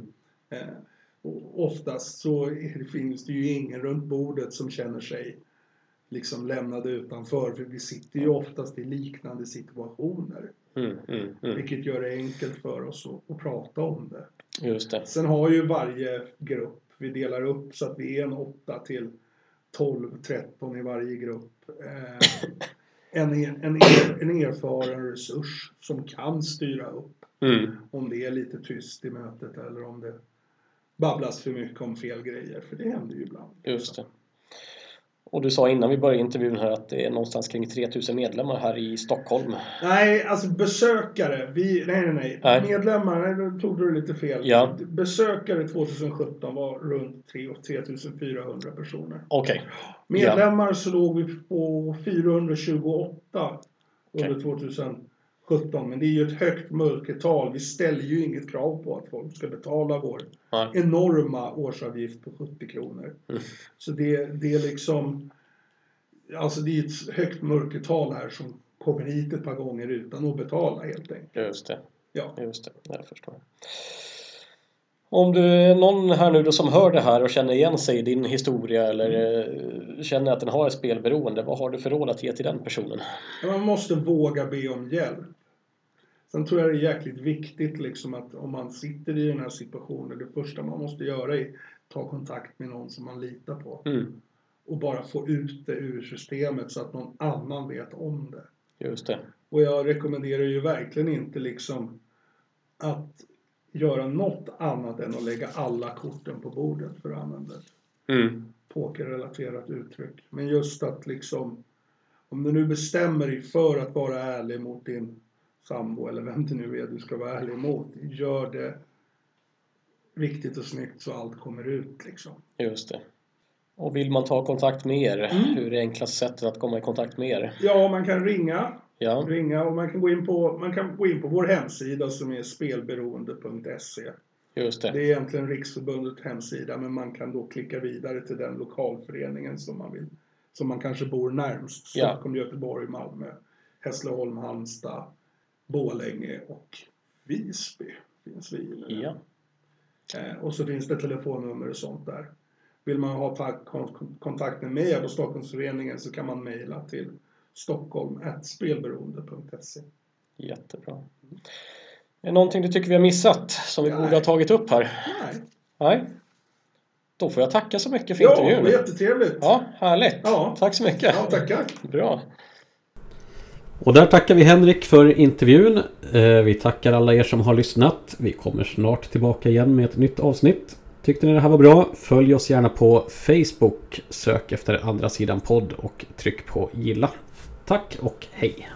Och oftast så finns det ju ingen runt bordet som känner sig liksom lämnade utanför för vi sitter ju oftast i liknande situationer. Mm. Mm. Mm. Vilket gör det enkelt för oss att, att prata om det. Det. Sen har ju varje grupp, vi delar upp så att vi är en 8 till 12, 13 i varje grupp. Eh, en, en, en, en erfaren resurs som kan styra upp Mm. om det är lite tyst i mötet eller om det babblas för mycket om fel grejer, för det händer ju ibland. Just det. Och du sa innan vi började intervjun här att det är någonstans kring 3000 medlemmar här i Stockholm. Nej, alltså besökare. Vi, nej, nej, nej. nej. Medlemmar, nej, då tog du lite fel. Ja. Besökare 2017 var runt 3400 personer. Okej. Okay. Medlemmar ja. så låg vi på 428 under okay. 2000 17, men det är ju ett högt mörkertal. Vi ställer ju inget krav på att folk ska betala vår ja. enorma årsavgift på 70 kronor. Mm. Så det, det är liksom... Alltså det är ett högt mörkertal här som kommer hit ett par gånger utan att betala helt enkelt. Just det. Ja. Just det, jag förstår. Om du är någon här nu då som hör det här och känner igen sig i din historia eller eh, känner att den har ett spelberoende, vad har du för råd att ge till den personen? Man måste våga be om hjälp. Sen tror jag det är jäkligt viktigt liksom att om man sitter i den här situationen, det första man måste göra är ta kontakt med någon som man litar på. Mm, Och bara få ut det ur systemet så att någon annan vet om det. just det. Och jag rekommenderar ju verkligen inte liksom att göra något annat än att lägga alla korten på bordet för att använda ett Mm, pokerrelaterat uttryck. Men just att liksom, om du nu bestämmer dig för att vara ärlig mot din sambo eller vem det nu är du ska vara ärlig mot, gör det riktigt och snyggt så allt kommer ut liksom. just det. Och vill man ta kontakt med er, hur är det enklaste sättet att komma i kontakt med er? Ja, man kan ringa, Ja, ringa och man kan gå in på, man kan gå in på vår hemsida som är spelberoende.se. just det. Det är egentligen Riksförbundets hemsida men man kan då klicka vidare till den lokalföreningen som man vill, som man kanske bor närmst. Ja. Stockholm, Göteborg, Malmö, Hässleholm, Halmstad, Borlänge och Visby finns vi. Ja, Eh, och så finns det telefonnummer och sånt där. Vill man ha ta- kon- kontakt med mig på Stockholmsföreningen så kan man mejla till stockholm.spelberoende.se. jättebra. Är det någonting du tycker vi har missat som vi Nej. borde ha tagit upp här? Nej. Nej? Då får jag tacka så mycket för Ja, det var intervjun. jättetrevligt. Ja, härligt. Ja. Tack så mycket. ja tackar. Bra. Och där tackar vi Henrik för intervjun. Eh, Vi tackar alla er som har lyssnat. Vi kommer snart tillbaka igen med ett nytt avsnitt. Tyckte ni det här var bra? Följ oss gärna på Facebook. Sök efter andra sidan podd och tryck på gilla. Tack och hej!